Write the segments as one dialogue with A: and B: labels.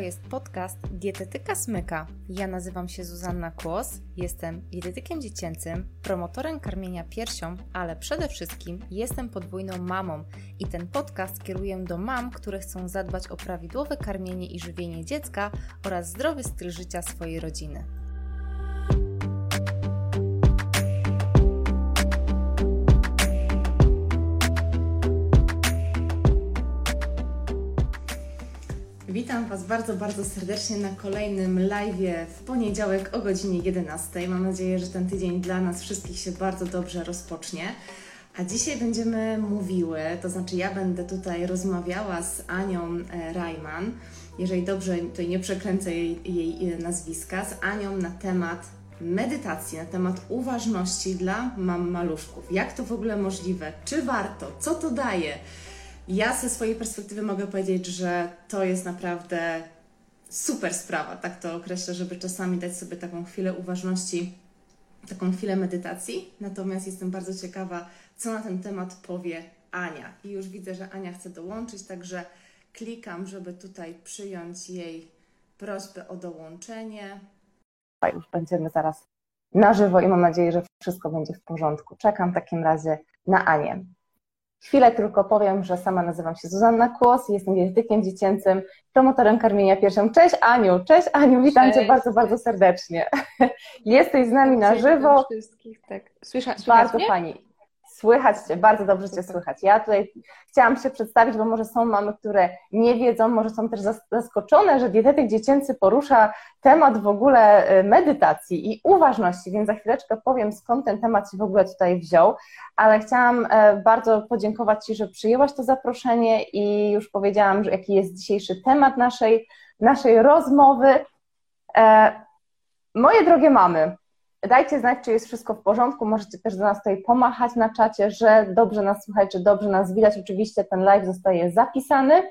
A: jest podcast Dietetyka Smyka. Ja nazywam się Zuzanna Kłos, jestem dietetykiem dziecięcym, promotorem karmienia piersią, ale przede wszystkim jestem podwójną mamą i ten podcast kieruję do mam, które chcą zadbać o prawidłowe karmienie i żywienie dziecka oraz zdrowy styl życia swojej rodziny. Was bardzo, bardzo serdecznie na kolejnym live w poniedziałek o godzinie 11. Mam nadzieję, że ten tydzień dla nas wszystkich się bardzo dobrze rozpocznie. A dzisiaj będziemy mówiły, to znaczy ja będę tutaj rozmawiała z Anią e, Rajman, jeżeli dobrze to nie przekręcę jej, jej nazwiska, z Anią na temat medytacji, na temat uważności dla mam maluszków. Jak to w ogóle możliwe? Czy warto? Co to daje? Ja ze swojej perspektywy mogę powiedzieć, że to jest naprawdę super sprawa, tak to określę, żeby czasami dać sobie taką chwilę uważności, taką chwilę medytacji. Natomiast jestem bardzo ciekawa, co na ten temat powie Ania. I już widzę, że Ania chce dołączyć, także klikam, żeby tutaj przyjąć jej prośbę o dołączenie. Już będziemy zaraz na żywo i mam nadzieję, że wszystko będzie w porządku. Czekam w takim razie na Anię. Chwilę tylko powiem, że sama nazywam się Zuzanna Kłos, jestem dietetykiem dziecięcym, promotorem karmienia piersią. Cześć Aniu, cześć Aniu, witam cześć. Cię bardzo, bardzo serdecznie. Jesteś z nami na żywo.
B: Wszystkich, tak. Słysza,
A: bardzo? Pani. Słychać Cię, bardzo dobrze Cię słychać. Ja tutaj chciałam się przedstawić, bo może są mamy, które nie wiedzą, może są też zaskoczone, że dietetyk dziecięcy porusza temat w ogóle y, medytacji i uważności, więc za chwileczkę powiem, skąd ten temat się w ogóle tutaj wziął, ale chciałam e, bardzo podziękować Ci, że przyjęłaś to zaproszenie i już powiedziałam, że jaki jest dzisiejszy temat naszej, naszej rozmowy. E, moje drogie mamy, Dajcie znać, czy jest wszystko w porządku. Możecie też do nas tutaj pomachać na czacie, że dobrze nas słychać, czy dobrze nas widać. Oczywiście ten live zostaje zapisany.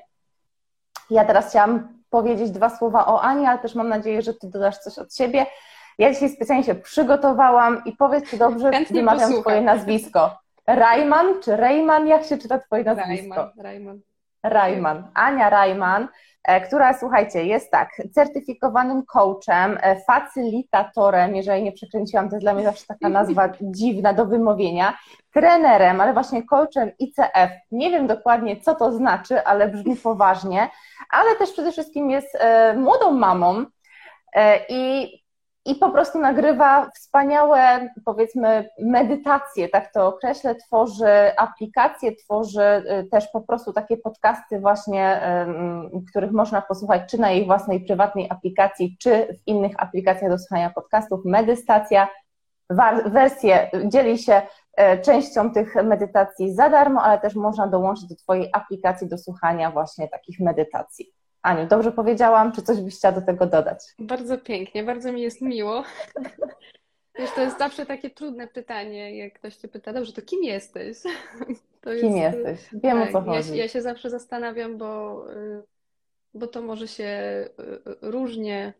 A: Ja teraz chciałam powiedzieć dwa słowa o Ani, ale też mam nadzieję, że Ty dodasz coś od siebie. Ja dzisiaj specjalnie się przygotowałam i powiedz, czy dobrze wymawiam Twoje nazwisko. Rajman czy Rejman? Jak się czyta Twoje nazwisko?
B: Rajman. Rajman.
A: Rajman. Ania Rajman. E, która, słuchajcie, jest tak, certyfikowanym coachem, e, facylitatorem, jeżeli nie przekręciłam, to jest dla mnie zawsze taka nazwa dziwna do wymowienia, trenerem, ale właśnie coachem ICF. Nie wiem dokładnie, co to znaczy, ale brzmi poważnie, ale też przede wszystkim jest e, młodą mamą i i po prostu nagrywa wspaniałe, powiedzmy, medytacje, tak to określę, tworzy aplikacje, tworzy y, też po prostu takie podcasty właśnie, których można posłuchać czy na jej własnej prywatnej aplikacji, czy w innych aplikacjach do słuchania podcastów. Medystacja, wersję dzieli się e, częścią tych medytacji za darmo, ale też można dołączyć do Twojej aplikacji do słuchania właśnie takich medytacji. Aniu, dobrze powiedziałam, czy coś byś chciała do tego dodać?
B: Bardzo pięknie, bardzo mi jest miło. Wiesz, to jest zawsze takie trudne pytanie, jak ktoś cię pyta, dobrze, to kim jesteś?
A: To kim jest, jesteś? Wiem tak, o co chodzi.
B: Ja, ja, się zawsze zastanawiam, bo, y, bo to może się y, różnie,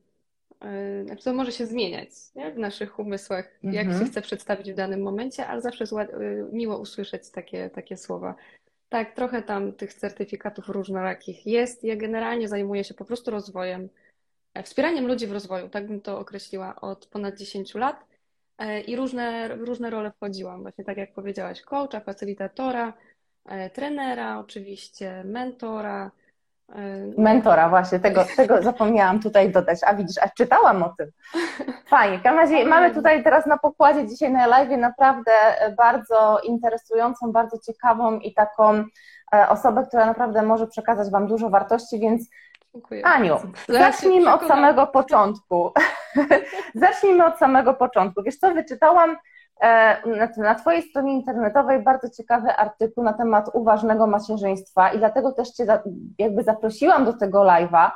B: y, znaczy to może się zmieniać nie? w naszych umysłach, jak mhm. się chce przedstawić w danym momencie, ale zawsze miło usłyszeć takie, takie słowa. Tak, trochę tam tych certyfikatów różnorakich jest. Ja generalnie zajmuję się po prostu rozwojem, e, wspieraniem ludzi w rozwoju, tak bym to określiła, od ponad 10 lat. E, I różne, różne role wchodziłam, właśnie tak jak powiedziałaś, coacha, facylitatora, e, trenera, oczywiście, mentora,
A: Mentora, właśnie, tego, tego zapomniałam tutaj dodać. A widzisz, a czytałam o tym. Fajnie. W każdym razie mamy tutaj teraz na pokładzie dzisiaj na live naprawdę bardzo interesującą, bardzo ciekawą i taką e, osobę, która naprawdę może przekazać Wam dużo wartości, więc Dziękuję Aniu, zacznijmy od samego początku. zacznijmy od samego początku. Wiesz co, wyczytałam E, na Twojej stronie internetowej bardzo ciekawy artykuł na temat uważnego macierzyństwa i dlatego też Cię jakby zaprosiłam do tego live'a,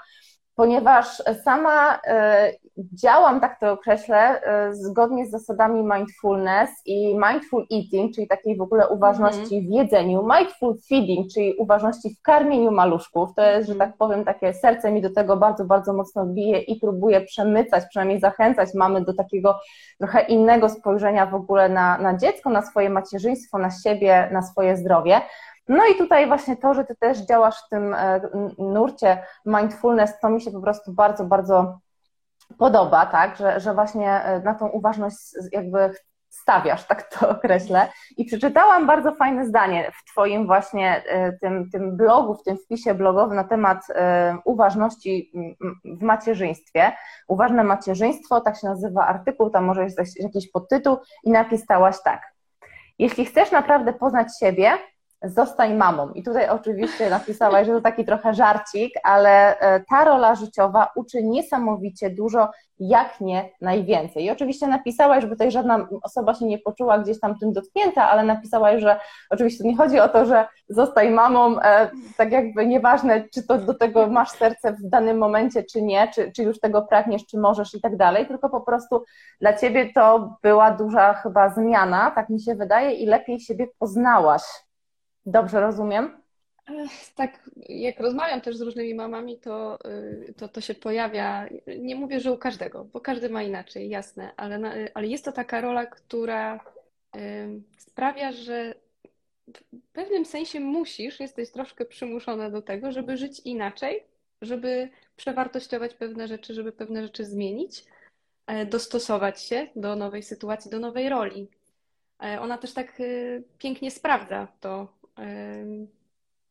A: ponieważ sama e, działam, tak to określę, e, zgodnie z zasadami mindfulness i mindful eating, czyli takiej w ogóle uważności mm -hmm. w jedzeniu, mindful feeding, czyli uważności w karmieniu maluszków. To jest, że tak powiem, takie serce mi do tego bardzo, bardzo mocno bije i próbuję przemycać, przynajmniej zachęcać mamy do takiego trochę innego spojrzenia w ogóle na, na dziecko, na swoje macierzyństwo, na siebie, na swoje zdrowie. No i tutaj właśnie to, że ty też działasz w tym e, nurcie mindfulness, to mi się po prostu bardzo, bardzo podoba, tak, że, że właśnie e, na tą uważność jakby stawiasz, tak to określę. I przeczytałam bardzo fajne zdanie w Twoim właśnie e, tym, tym blogu, w tym wpisie blogowym na temat uważności w macierzyństwie. Uważne macierzyństwo, tak się nazywa artykuł, tam może jest jakiś podtytuł i napisałaś tak. Jeśli chcesz naprawdę poznać siebie, zostań mamą. I tutaj oczywiście napisałaś, że to taki trochę żarcik, ale e, ta rola życiowa uczy niesamowicie dużo, jak nie najwięcej. I oczywiście napisałaś, żeby tutaj żadna osoba się nie poczuła gdzieś tam tym dotknięta, ale napisałaś, że oczywiście nie chodzi o to, że zostań mamą, e, tak jakby nieważne, czy to do tego masz serce w danym momencie, czy nie, czy, czy już tego pragniesz, czy możesz i tak dalej, tylko po prostu dla ciebie to była duża chyba zmiana, tak mi się wydaje, i lepiej siebie poznałaś Dobrze rozumiem?
B: Tak, jak rozmawiam też z różnymi mamami, to, y, to, to się pojawia. Nie mówię, że u każdego, bo każdy ma inaczej, jasne, ale, ale jest to taka rola, która sprawia, że w pewnym sensie musisz, jesteś troszkę przymuszona do tego, żeby żyć inaczej, żeby przewartościować pewne rzeczy, żeby pewne rzeczy zmienić, e, dostosować się do nowej sytuacji, do nowej roli. E, ona też tak y, pięknie sprawdza to,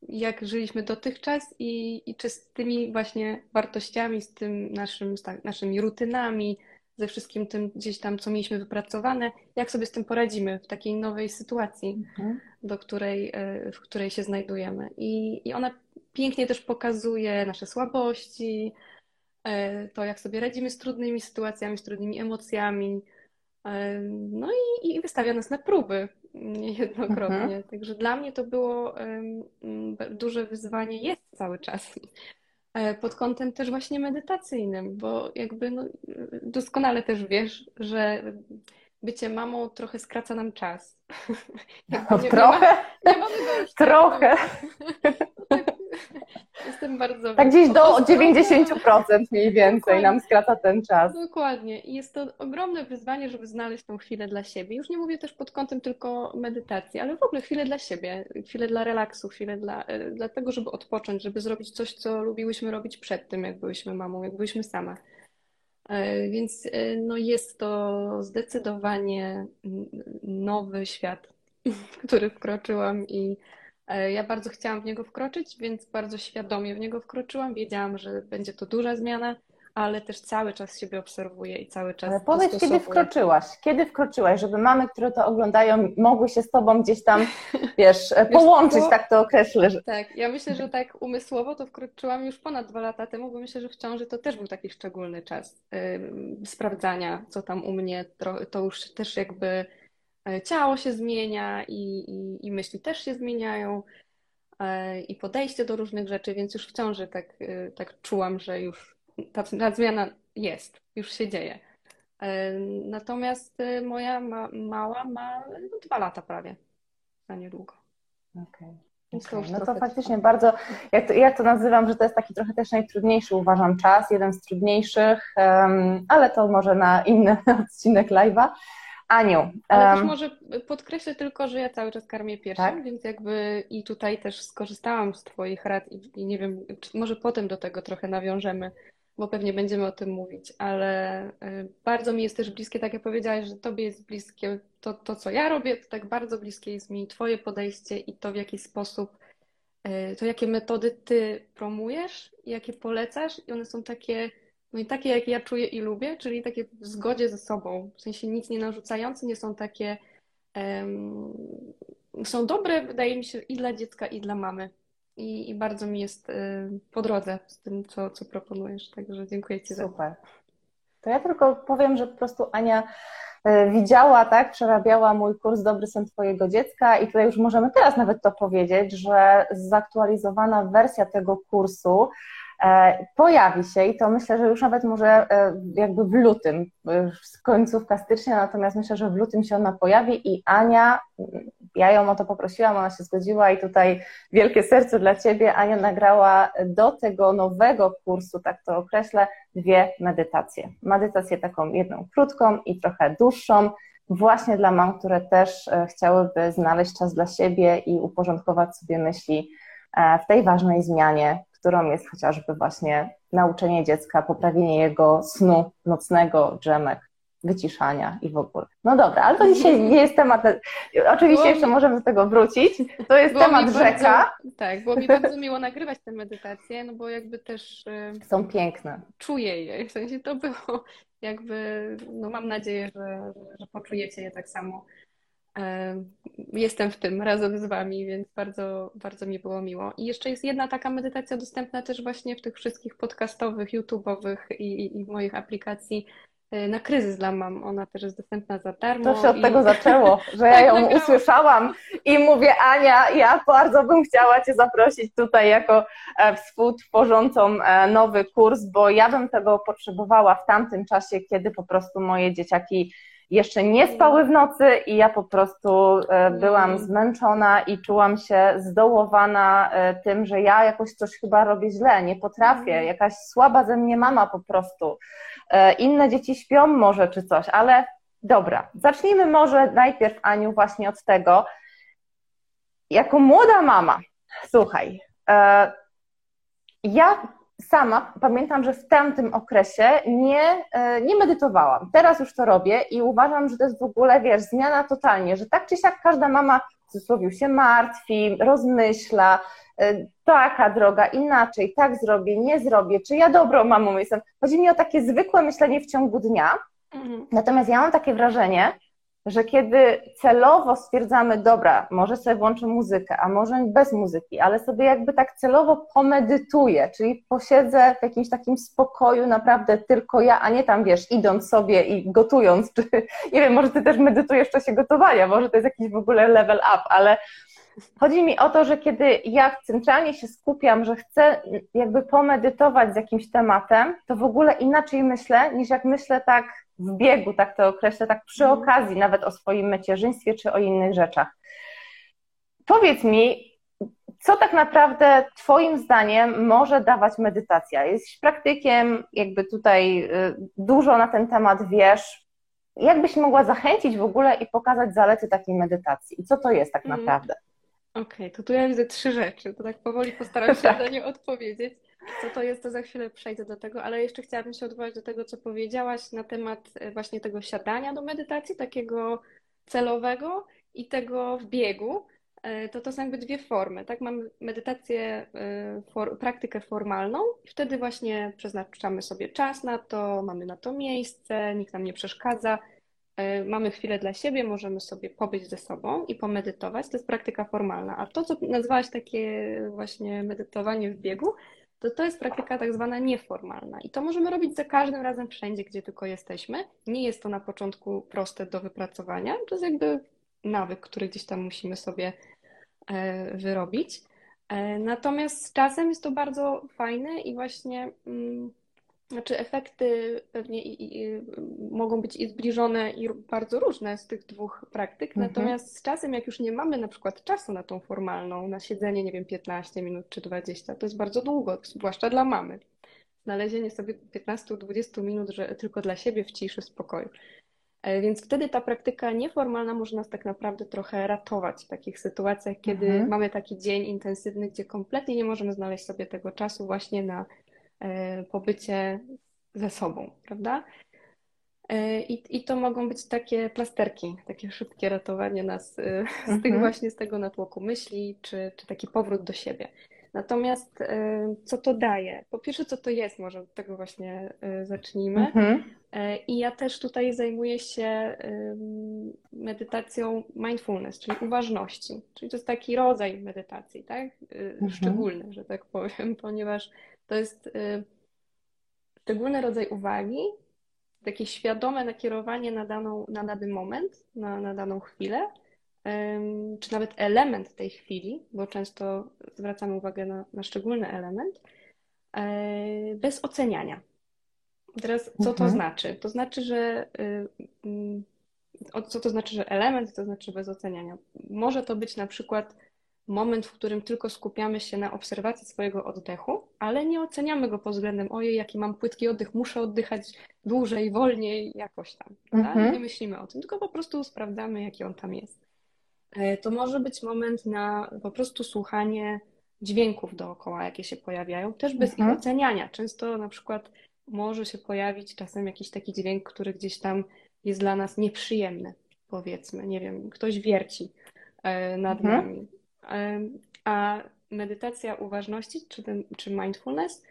B: jak żyliśmy dotychczas i, i czy z tymi właśnie wartościami, z tym naszym, z naszymi rutynami, ze wszystkim tym gdzieś tam, co mieliśmy wypracowane, jak sobie z tym poradzimy w takiej nowej sytuacji, mhm. do której, e, w której się znajdujemy. I, I ona pięknie też pokazuje nasze słabości, e, to jak sobie radzimy z trudnymi sytuacjami, z trudnymi emocjami, e, no i, i wystawia nas na próby niejednokrotnie. Mhm. Także dla mnie to było duże wyzwanie, jest cały czas. E, pod kątem też właśnie medytacyjnym, bo jakby no, doskonale też wiesz, że bycie mamą trochę skraca nam czas.
A: No, nie, trochę? Nie ma, nie już trochę.
B: Jestem bardzo.
A: Tak gdzieś do 90% mniej więcej Dokładnie. nam skraca ten czas.
B: Dokładnie. I jest to ogromne wyzwanie, żeby znaleźć tą chwilę dla siebie. Już nie mówię też pod kątem tylko medytacji, ale w ogóle chwilę dla siebie, chwilę dla relaksu, chwilę dla, e, dla tego, żeby odpocząć, żeby zrobić coś, co lubiłyśmy robić przed tym, jak byłyśmy mamą, jak byłyśmy same. E, więc e, no jest to zdecydowanie nowy świat, w który wkroczyłam i ja bardzo chciałam w niego wkroczyć, więc bardzo świadomie w niego wkroczyłam. Wiedziałam, że będzie to duża zmiana, ale też cały czas siebie obserwuję i cały czas. Ale
A: powiedz, kiedy wkroczyłaś? Kiedy wkroczyłaś, żeby mamy, które to oglądają, mogły się z tobą gdzieś tam, wiesz, połączyć, wiesz, tak to określę. Że...
B: Tak, ja myślę, że tak umysłowo to wkroczyłam już ponad dwa lata temu, bo myślę, że w ciąży to też był taki szczególny czas yy, sprawdzania, co tam u mnie, to, to już też jakby e, ciało się zmienia i, i, i myśli też się zmieniają yy, i podejście do różnych rzeczy, więc już w ciąży tak, yy, tak czułam, że już ta, ta zmiana jest, już się dzieje. E, natomiast e, moja ma, mała ma no, dwa lata prawie, za niedługo.
A: Okay. Okay. No to faktycznie bardzo, ja to, ja to nazywam, że to jest taki trochę też najtrudniejszy, uważam, czas, jeden z trudniejszych, um, ale to może na inny odcinek live'a. Aniu.
B: Ale um, może podkreślę tylko, że ja cały czas karmię piersią, tak? więc jakby i tutaj też skorzystałam z Twoich rad i, i nie wiem, może potem do tego trochę nawiążemy, bo pewnie będziemy o tym mówić, ale y, bardzo mi jest też bliskie, tak jak powiedziałaś, że Tobie jest bliskie to, to co ja robię, to tak bardzo bliskie jest mi Twoje podejście i to, w jaki sposób, y, to jakie metody Ty promujesz, jakie polecasz i one są takie, no i takie, jakie ja czuję i lubię, czyli takie w zgodzie ze sobą, w sensie nic nie narzucające, nie są takie, um, są dobre, wydaje mi się, i dla dziecka, i dla mamy i, i bardzo mi jest y, po drodze z tym, co, co proponujesz. Także dziękuję Ci
A: Super. za Super. To ja tylko powiem, że po prostu Ania y, widziała, tak, przerabiała mój kurs Dobry Sen Twojego Dziecka i tutaj już możemy teraz nawet to powiedzieć, że zaktualizowana wersja tego kursu pojawi się i to myślę, że już nawet może e, jakby w lutym, z końcówka stycznia, natomiast myślę, że w lutym się ona pojawi i Ania, ja ją o to poprosiłam, ona się zgodziła i tutaj wielkie serce dla Ciebie, Ania nagrała do tego nowego kursu, tak to określę, dwie medytacje. Medytację taką jedną krótką i trochę dłuższą, właśnie dla mam, które też e, chciałyby znaleźć czas dla siebie i uporządkować sobie myśli e, w tej ważnej zmianie, którą jest chociażby właśnie nauczenie dziecka, poprawienie jego snu nocnego, drzemek, wyciszania i w ogóle. No dobra, ale to dzisiaj nie jest temat. Oczywiście jeszcze możemy do tego wrócić. To jest było temat rzeka.
B: tak, było mi bardzo miło nagrywać te medytacje, no bo jakby też.
A: Są piękne.
B: Czuję je. W sensie to było jakby, no mam nadzieję, że, że poczujecie je tak samo. Jestem w tym razem z Wami, więc bardzo, bardzo mi było miło. I jeszcze jest jedna taka medytacja dostępna też właśnie w tych wszystkich podcastowych, YouTube'owych i, i moich aplikacji Y, na kryzys dla mam. Ona też jest dostępna za darmo.
A: To się od i... tego zaczęło, że ja ją tak, usłyszałam i mówię, Ania, ja bardzo bym chciała Cię zaprosić tutaj jako e, współtworzącą e, nowy kurs, bo ja bym tego potrzebowała w tamtym czasie, kiedy po prostu moje dzieciaki jeszcze nie spały w nocy i ja po prostu e, byłam zmęczona i czułam się zdołowana tym, że ja jakoś coś chyba robię źle, nie potrafię, mm. jakaś słaba ze mnie mama po prostu. E, inne dzieci śpią może czy coś, ale dobra, zacznijmy może najpierw, Aniu, właśnie od tego. Jako młoda mama, słuchaj, e, ja sama pamiętam, że w tamtym okresie nie, e, nie medytowałam. Teraz już to robię i uważam, że to jest w ogóle, wiesz, zmiana totalnie, że tak czy siak każda mama w cudzysłowie się martwi, rozmyśla, E, taka droga, inaczej, tak zrobię, nie zrobię, czy ja dobrą mamą jestem. Chodzi mi o takie zwykłe myślenie w ciągu dnia. Mhm. Natomiast ja mam takie wrażenie, że kiedy celowo stwierdzamy, dobra, może sobie włączę muzykę, a może bez muzyki, ale sobie jakby tak celowo pomedytuję, czyli posiedzę w jakimś takim spokoju, naprawdę tylko ja, a nie tam wiesz, idąc sobie i gotując, czy nie wiem, może ty też medytujesz w czasie gotowania, może to jest jakiś w ogóle level up, ale Chodzi mi o to, że kiedy ja centralnie się skupiam, że chcę jakby pomedytować z jakimś tematem, to w ogóle inaczej myślę, niż jak myślę tak w biegu, tak to określę, tak przy mhm. okazji nawet o swoim macierzyństwie czy o innych rzeczach. Powiedz mi, co tak naprawdę Twoim zdaniem może dawać medytacja? Jesteś praktykiem, jakby tutaj y, dużo na ten temat wiesz. Jakbyś mogła zachęcić w ogóle i pokazać zalety takiej medytacji? I co to jest tak mhm. naprawdę?
B: Okej, okay, to tu ja widzę trzy rzeczy, to tak powoli postaram się tak. na nie odpowiedzieć. Co to jest, to za chwilę przejdę do tego, ale jeszcze chciałabym się odwołać do tego, co powiedziałaś na temat e, właśnie tego siadania do medytacji, takiego celowego i tego w biegu. E, to to są jakby dwie formy, tak? Mamy medytację, e, for, praktykę formalną i wtedy właśnie przeznaczamy sobie czas na to, mamy na to miejsce, nikt nam nie przeszkadza mamy chwilę dla siebie, możemy sobie pobyć ze sobą i pomedytować. To jest praktyka formalna. A to, co nazwałaś takie właśnie medytowanie w biegu, to to jest praktyka tak zwana nieformalna. I to możemy robić za każdym razem wszędzie, gdzie tylko jesteśmy. Nie jest to na początku proste do wypracowania. To jest jakby nawyk, który gdzieś tam musimy sobie e, wyrobić. E, natomiast z czasem jest to bardzo fajne i właśnie mm, znaczy efekty pewnie i, i, mogą być i zbliżone i bardzo różne z tych dwóch praktyk, mhm. natomiast z czasem, jak już nie mamy na przykład czasu na tą formalną, na siedzenie, nie wiem, 15 minut czy 20, to jest bardzo długo, zwłaszcza dla mamy. Znalezienie sobie 15-20 minut że tylko dla siebie w ciszy, w spokoju. E, więc wtedy ta praktyka nieformalna może nas tak naprawdę trochę ratować w takich sytuacjach, kiedy mhm. mamy taki dzień intensywny, gdzie kompletnie nie możemy znaleźć sobie tego czasu właśnie na pobycie ze sobą, prawda? E, I, I to mogą być takie plasterki, takie szybkie ratowanie nas e, z mhm. tych właśnie z tego natłoku myśli, czy, czy taki powrót do siebie. Natomiast co to daje? Po pierwsze, co to jest, może od tego właśnie zacznijmy. Mhm. I ja też tutaj zajmuję się medytacją mindfulness, czyli uważności. Czyli to jest taki rodzaj medytacji, tak? Mhm. Szczególny, że tak powiem, ponieważ to jest y, szczególny rodzaj uwagi, takie świadome nakierowanie na, daną, na dany moment, na, na daną chwilę, czy nawet element tej chwili, bo często zwracamy uwagę na, na szczególny element, e, bez oceniania. Teraz co to mhm. znaczy? To znaczy, że y, mm, co to znaczy, że element, to znaczy bez oceniania. Może to być na przykład moment, w którym tylko skupiamy się na obserwacji swojego oddechu, ale nie oceniamy go pod względem ojej, jaki mam płytki oddech, muszę oddychać dłużej, wolniej, jakoś tam. Mhm. Nie myślimy o tym, tylko po prostu sprawdzamy, jaki on tam jest. E, to może być moment na po prostu słuchanie dźwięków dookoła, jakie się pojawiają, też bez mhm. ich oceniania. Często na przykład może się pojawić czasem jakiś taki dźwięk, który gdzieś tam jest dla nas nieprzyjemny, powiedzmy, nie wiem, ktoś wierci e, nad mhm. nami. A medytacja uważności, czy, ten, czy mindfulness,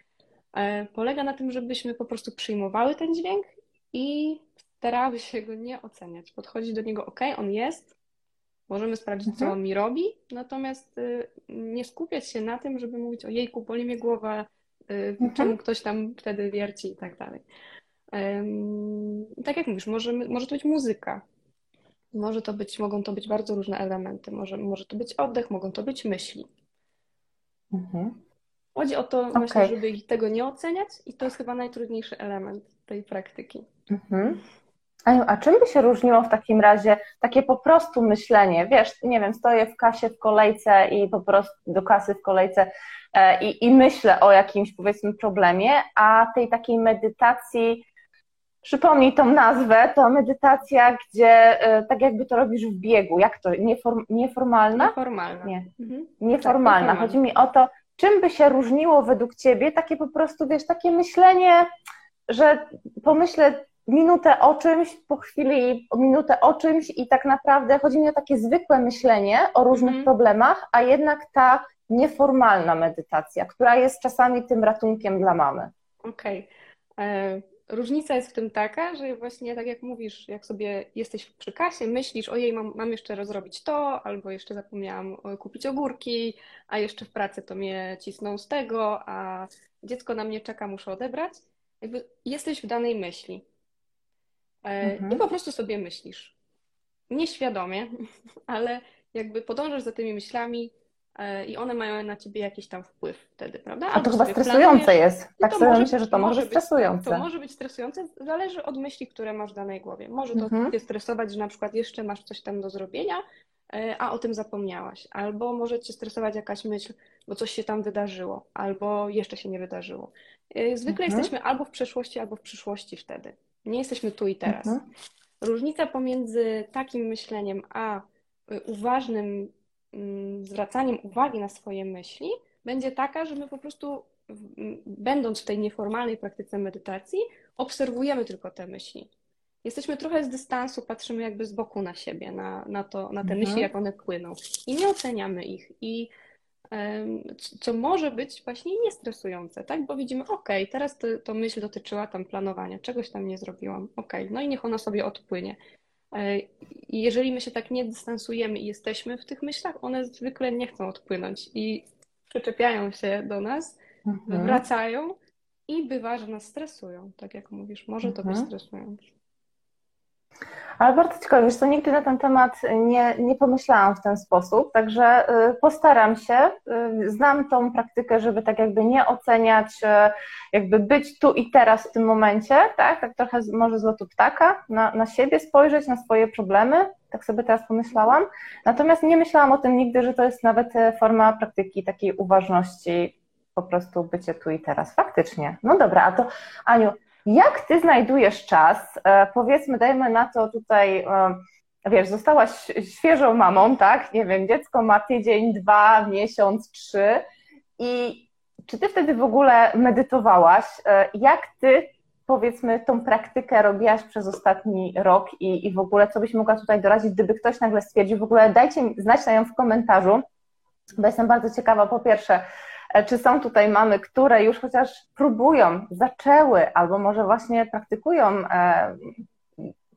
B: polega na tym, żebyśmy po prostu przyjmowały ten dźwięk i starały się go nie oceniać. Podchodzić do niego, ok, on jest, Możemy sprawdzić, mhm. co on mi robi, natomiast y, nie skupiać się na tym, żeby mówić o jejku, boli mnie głowa, y, mhm. czemu ktoś tam wtedy wierci i tak dalej. Tak jak mówisz, może, może to być muzyka, może to być, mogą to być bardzo różne elementy, może, może to być oddech, mogą to być myśli. Mhm. Chodzi o to, okay. myślę, żeby tego nie oceniać i to jest chyba najtrudniejszy element tej praktyki. Mhm.
A: Aniu, a czym by się różniło w takim razie takie po prostu myślenie? Wiesz, nie wiem, stoję w kasie w kolejce i po prostu do kasy w kolejce e, i, i myślę o jakimś powiedzmy problemie, a tej takiej medytacji, przypomnij tą nazwę, to medytacja, gdzie e, tak jakby to robisz w biegu. Jak to? Nieform, nieformalna?
B: Nieformalna.
A: Nie. Mhm. Nieformalna. Tak, Chodzi mi o to, czym by się różniło według Ciebie takie po prostu, wiesz, takie myślenie, że pomyślę minutę o czymś, po chwili minutę o czymś i tak naprawdę chodzi mi o takie zwykłe myślenie o różnych mm. problemach, a jednak ta nieformalna medytacja, która jest czasami tym ratunkiem dla mamy.
B: Okej. Okay. Różnica jest w tym taka, że właśnie tak jak mówisz, jak sobie jesteś przy kasie, myślisz, ojej, mam, mam jeszcze rozrobić to, albo jeszcze zapomniałam e, kupić ogórki, a jeszcze w pracy to mnie cisną z tego, a dziecko na mnie czeka, muszę odebrać. Jakby jesteś w danej myśli. E, mhm. I po prostu sobie myślisz. Nieświadomie, ale jakby podążasz za tymi myślami i one mają na ciebie jakiś tam wpływ wtedy, prawda?
A: A to chyba stresujące jest. Tak sobie myślę, że to może być stresujące.
B: To może być stresujące, zależy od myśli, które masz w danej głowie. Może to mhm. cię stresować, że na przykład jeszcze masz coś tam do zrobienia, e, a o tym zapomniałaś. Albo może cię stresować jakaś myśl, bo coś się tam wydarzyło, albo jeszcze się nie wydarzyło. Zwykle mhm. jesteśmy albo w przeszłości, albo w przyszłości wtedy. Nie jesteśmy tu i teraz. Mhm. Różnica pomiędzy takim myśleniem a y, uważnym zwracaniem uwagi na swoje myśli będzie taka, że my po prostu, będąc w tej nieformalnej praktyce medytacji, obserwujemy tylko te myśli. Jesteśmy trochę z dystansu, patrzymy jakby z boku na siebie, na, na, to, na te mhm. myśli, jak one płyną i nie oceniamy ich. I co może być właśnie niestresujące, tak? Bo widzimy, ok, teraz to, to myśl dotyczyła tam planowania, czegoś tam nie zrobiłam, ok, no i niech ona sobie odpłynie. E, I jeżeli my się tak nie dystansujemy i jesteśmy w tych myślach, one zwykle nie chcą odpłynąć i przyczepiają się do nas, mhm. wracają i bywa, że nas stresują, tak jak mówisz, może to być mhm. stresujące.
A: Ale bardzo ciekawe, wiesz co, nigdy na ten temat nie, nie pomyślałam w ten sposób, także y, postaram się. Y, znam tą praktykę, żeby tak jakby nie oceniać, y, jakby być tu i teraz w tym momencie, tak, tak trochę może z lotu ptaka, na, na siebie spojrzeć, na swoje problemy, tak sobie teraz pomyślałam. Natomiast nie myślałam o tym nigdy, że to jest nawet forma praktyki takiej uważności, po prostu bycie tu i teraz. Faktycznie. No dobra, a to Aniu, jak ty znajdujesz czas? E, powiedzmy, dajmy na to tutaj, e, wiesz, zostałaś świeżą mamą, tak? Nie wiem, dziecko ma tydzień, dwa, miesiąc, trzy. I czy ty wtedy w ogóle medytowałaś? E, jak ty, powiedzmy, tą praktykę robiłaś przez ostatni rok i, i w ogóle co byś mogła tutaj doradzić, gdyby ktoś nagle stwierdził, w ogóle dajcie znać na ją w komentarzu, bo jestem bardzo ciekawa, po pierwsze, czy są tutaj mamy, które już chociaż próbują, zaczęły, albo może właśnie praktykują e,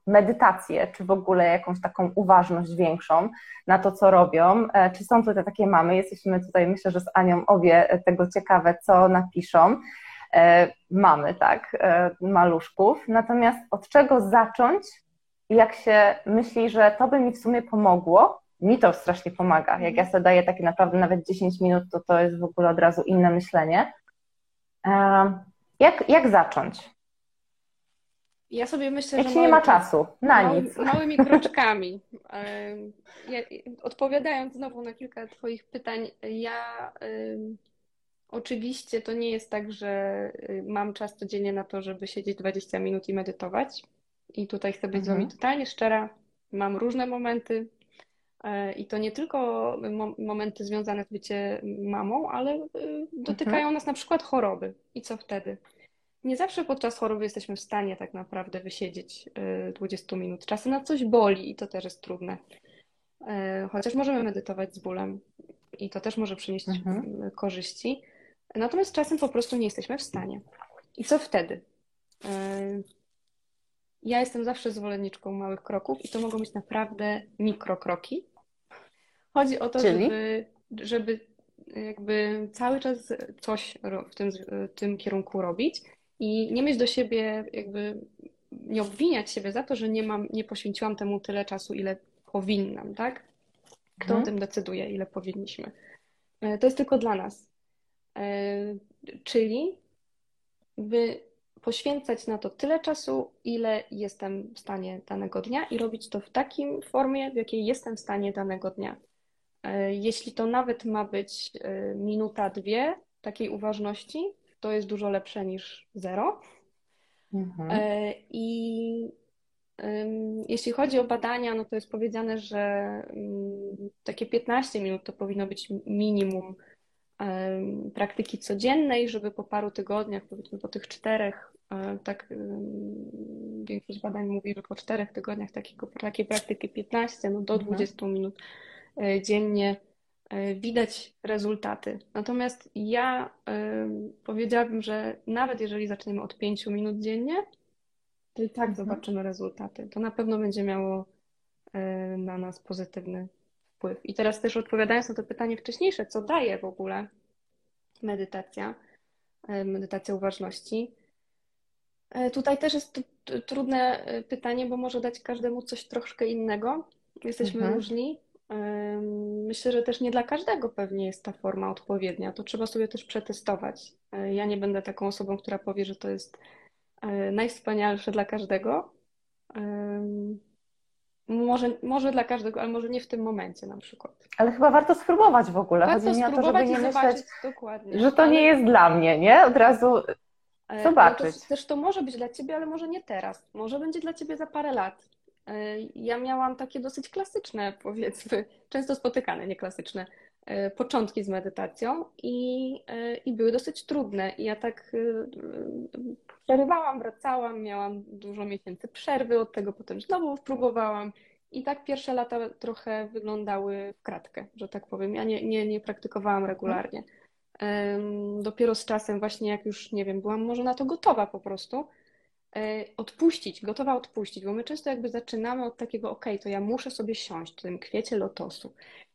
A: medytację, czy w ogóle jakąś taką uważność większą na to, co robią. E, czy są tutaj takie mamy? Jesteśmy tutaj, myślę, że z Anią obie tego ciekawe, co napiszą. Mamy, tak, maluszków. Natomiast od czego zacząć, jak się myśli, że to by mi w sumie pomogło, mi to strasznie pomaga. Jak ja sobie daję takie naprawdę nawet 10 minut, to to jest w ogóle od razu inne myślenie. Jak, jak zacząć?
B: Ja sobie myślę,
A: jak
B: że.
A: się nie ma czasu, na
B: mały,
A: nic.
B: Małymi kroczkami. Ja, odpowiadając znowu na kilka Twoich pytań, ja Oczywiście to nie jest tak, że y, mam czas codziennie na to, żeby siedzieć 20 minut i medytować. I tutaj chcę być mhm. z Wami mhm. totalnie szczera. Mam różne momenty. E, I to nie tylko momenty związane z bycie mamą, ale y, dotykają mhm. nas na przykład choroby. I co wtedy? Nie zawsze podczas choroby jesteśmy w stanie tak naprawdę wysiedzieć 20 y, minut. Czasem na coś boli i to też jest trudne. E, chociaż możemy medytować z bólem i to też może przynieść mhm. korzyści. Natomiast czasem po prostu nie jesteśmy w stanie. I co wtedy? E, ja jestem zawsze zwolenniczką małych kroków i to mogą być naprawdę mikrokroki. Chodzi o to, Czyli? żeby, żeby jakby cały czas coś w tym, w tym kierunku robić i nie mieć do siebie jakby nie obwiniać siebie za to, że nie mam, nie poświęciłam temu tyle czasu, ile powinnam, tak? Kto mhm. o tym decyduje, ile powinniśmy? E, to jest tylko dla nas. E, czyli by poświęcać na to tyle czasu, ile jestem w stanie danego dnia i robić to w takim formie, w jakiej jestem w stanie danego dnia. E, jeśli to nawet ma być minuta, dwie takiej uważności, to jest dużo lepsze niż zero. Mhm. I jeśli chodzi o badania, no to jest powiedziane, że mm, takie 15 minut to powinno być minimum praktyki codziennej, żeby po paru tygodniach, powiedzmy po tych czterech, e, tak większość badań mówi, że po czterech tygodniach takiego, takiej praktyki 15 no do 20 mhm. minut e, dziennie e, widać rezultaty. Natomiast ja powiedziałabym, że nawet jeżeli zaczniemy od 5 minut dziennie, to i tak mhm. zobaczymy rezultaty. To na pewno będzie miało e, na nas pozytywny wpływ. I teraz też odpowiadając na to pytanie wcześniejsze, co daje w ogóle medytacja, e, medytacja uważności. E, tutaj też jest trudne pytanie, bo może dać każdemu coś troszkę innego. Jesteśmy mhm. różni. Myślę, że też nie dla każdego pewnie jest ta forma odpowiednia. To trzeba sobie też przetestować. Ja nie będę taką osobą, która powie, że to jest E, najwspanialsze dla każdego. Może, może dla każdego, ale może nie w tym momencie na przykład.
C: Ale chyba warto spróbować w ogóle. Warto Chodzi mi o to, żeby nie myśleć, dokładnie. że to ale... nie jest dla mnie, nie? Od razu e, zobaczyć.
B: To, też to może być dla Ciebie, ale może nie teraz. Może będzie dla Ciebie za parę lat. E, ja miałam takie dosyć klasyczne, powiedzmy, często spotykane, nie klasyczne, początki z medytacją i, i były dosyć trudne. I ja tak przerywałam, wracałam, miałam dużo miesięcy przerwy od tego, potem znowu próbowałam. I tak pierwsze lata trochę wyglądały w kratkę, że tak powiem. Ja nie, nie, nie praktykowałam regularnie. Dopiero z czasem, właśnie jak już, nie wiem, byłam może na to gotowa po prostu, e, odpuścić, gotowa odpuścić, bo my często jakby zaczynamy od takiego, ok, to ja muszę sobie siąść w tym kwiecie lotosu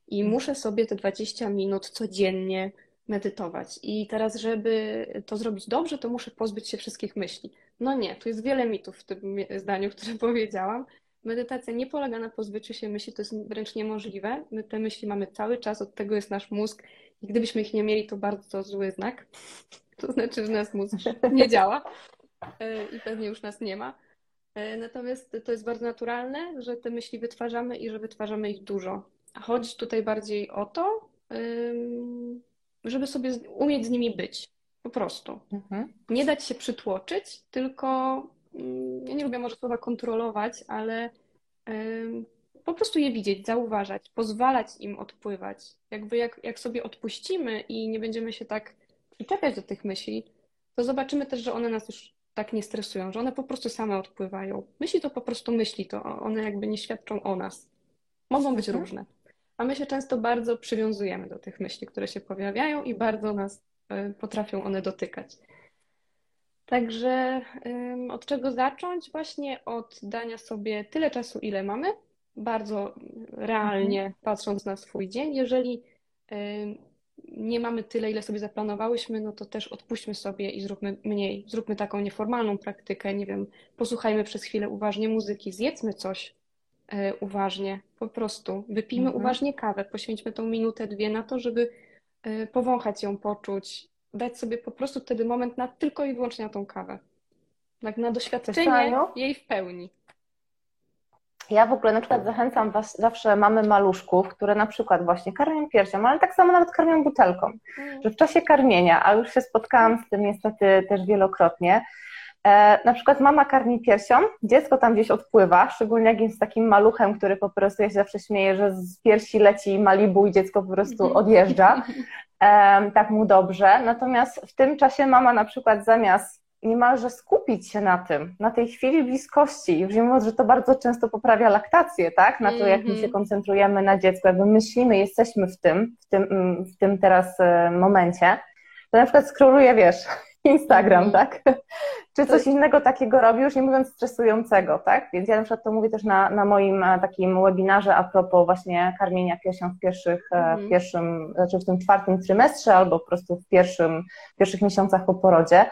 B: i muszę sobie te 20 minut codziennie medytować. I teraz, żeby to zrobić dobrze, to muszę pozbyć się wszystkich myśli. No nie, tu jest wiele mitów w tym zdaniu, które powiedziałam. Medytacja nie polega na pozbyciu się myśli, to jest wręcz niemożliwe. My te myśli mamy cały czas, od tego jest nasz mózg i gdybyśmy ich nie mieli, to bardzo zły znak. To znaczy, że nasz mózg nie działa e, i pewnie już nas nie ma. E, natomiast to jest bardzo naturalne, że te myśli wytwarzamy i że wytwarzamy ich dużo. Chodzi tutaj bardziej o to, żeby sobie umieć z nimi być. Po prostu. Mhm. Nie dać się przytłoczyć, tylko mm, ja nie lubię może słowa kontrolować, ale po prostu je widzieć, zauważać, pozwalać im odpływać. Jakby jak, jak sobie odpuścimy i nie będziemy się tak przyczepiać do tych myśli, to zobaczymy też, że one nas już tak nie stresują, że one po prostu same odpływają. Myśli to po prostu myśli, to one jakby nie świadczą o nas. Mogą być mhm. różne a my się często bardzo przywiązujemy do tych myśli, które się pojawiają i bardzo nas e, potrafią one dotykać. Także od czego zacząć? Właśnie od dania sobie tyle czasu, ile mamy, bardzo realnie mhm. patrząc na swój dzień. Jeżeli nie mamy tyle, ile sobie zaplanowałyśmy, no to też odpuśćmy sobie i zróbmy mniej. Zróbmy taką nieformalną praktykę, nie wiem, posłuchajmy przez chwilę uważnie muzyki, zjedzmy coś, E, uważnie, po prostu. Wypijmy mhm. uważnie kawę, poświęćmy tą minutę, dwie na to, żeby e, powąchać ją, poczuć, dać sobie po prostu wtedy moment na tylko i wyłącznie na tą kawę. Tak, na doświadczenie jej w pełni.
A: Ja w ogóle na przykład zachęcam was, zawsze mamy maluszków, które na przykład właśnie karmią piersią, ale tak samo nawet karmią butelką, mm. że w czasie karmienia, a już się spotkałam z tym niestety też wielokrotnie, e, na przykład mama karmi piersią, dziecko tam gdzieś odpływa, szczególnie jak jest takim maluchem, który po prostu, ja się zawsze śmieję, że z piersi leci Malibu i dziecko po prostu mhm. odjeżdża, e, tak mu dobrze, natomiast w tym czasie mama na przykład zamiast niemalże skupić się na tym, na tej chwili bliskości. Już mówiąc, że to bardzo często poprawia laktację, tak? Na to, jak my się mhm. koncentrujemy na dziecku, jakby myślimy, jesteśmy w tym, w tym, w tym teraz e, momencie. To na przykład skroluję, wiesz, Instagram, mm. tak? Czy coś innego takiego robi, już nie mówiąc stresującego, tak? Więc ja na przykład to mówię też na, na moim e, takim webinarze a propos właśnie karmienia piersią w pierwszych, mm. w pierwszym, znaczy w tym czwartym trymestrze albo po prostu w pierwszym, w pierwszych miesiącach po porodzie,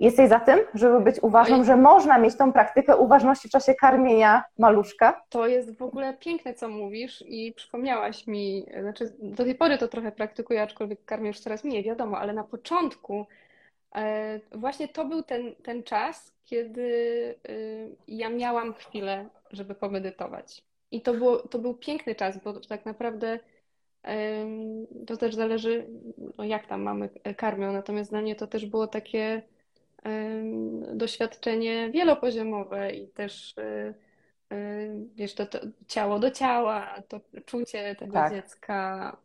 A: jesteś za tym, żeby być uważną, że można mieć tą praktykę uważności w czasie karmienia maluszka?
B: To jest w ogóle piękne, co mówisz i przypomniałaś mi, znaczy do tej pory to trochę praktykuję, aczkolwiek karmię już coraz mniej, wiadomo, ale na początku e, właśnie to był ten, ten czas, kiedy e, ja miałam chwilę, żeby pomedytować. I to, było, to był piękny czas, bo tak naprawdę to też zależy, no jak tam mamy karmią, natomiast dla mnie to też było takie doświadczenie wielopoziomowe i też e, e, wiesz, to, to ciało do ciała, to czucie tego tak. dziecka.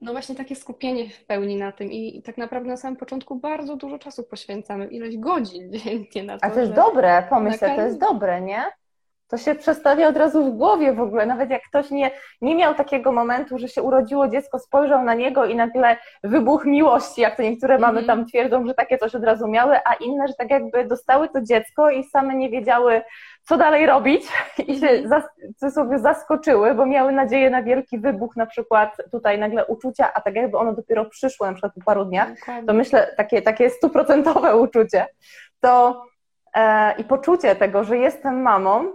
B: No właśnie takie skupienie w pełni na tym i, tak naprawdę na samym początku bardzo dużo czasu poświęcamy, ileś godzin dziennie na to.
A: A to jest dobre, pomyśl, to jest dobre, nie? To się przestawia od razu w głowie w ogóle. Nawet jak ktoś nie, nie miał takiego momentu, że się urodziło dziecko, spojrzał na niego i nagle wybuch miłości, jak to niektóre mamy mhm. tam twierdzą, że takie coś od razu miały, a inne, że tak jakby dostały to dziecko i same nie wiedziały, co dalej robić i się mhm. zas sobie zaskoczyły, bo miały nadzieję na wielki wybuch, na przykład tutaj nagle uczucia, a tak jakby ono dopiero przyszło na przykład po paru dniach, to myślę takie, takie stuprocentowe uczucie. To e, i poczucie tego, że jestem mamą,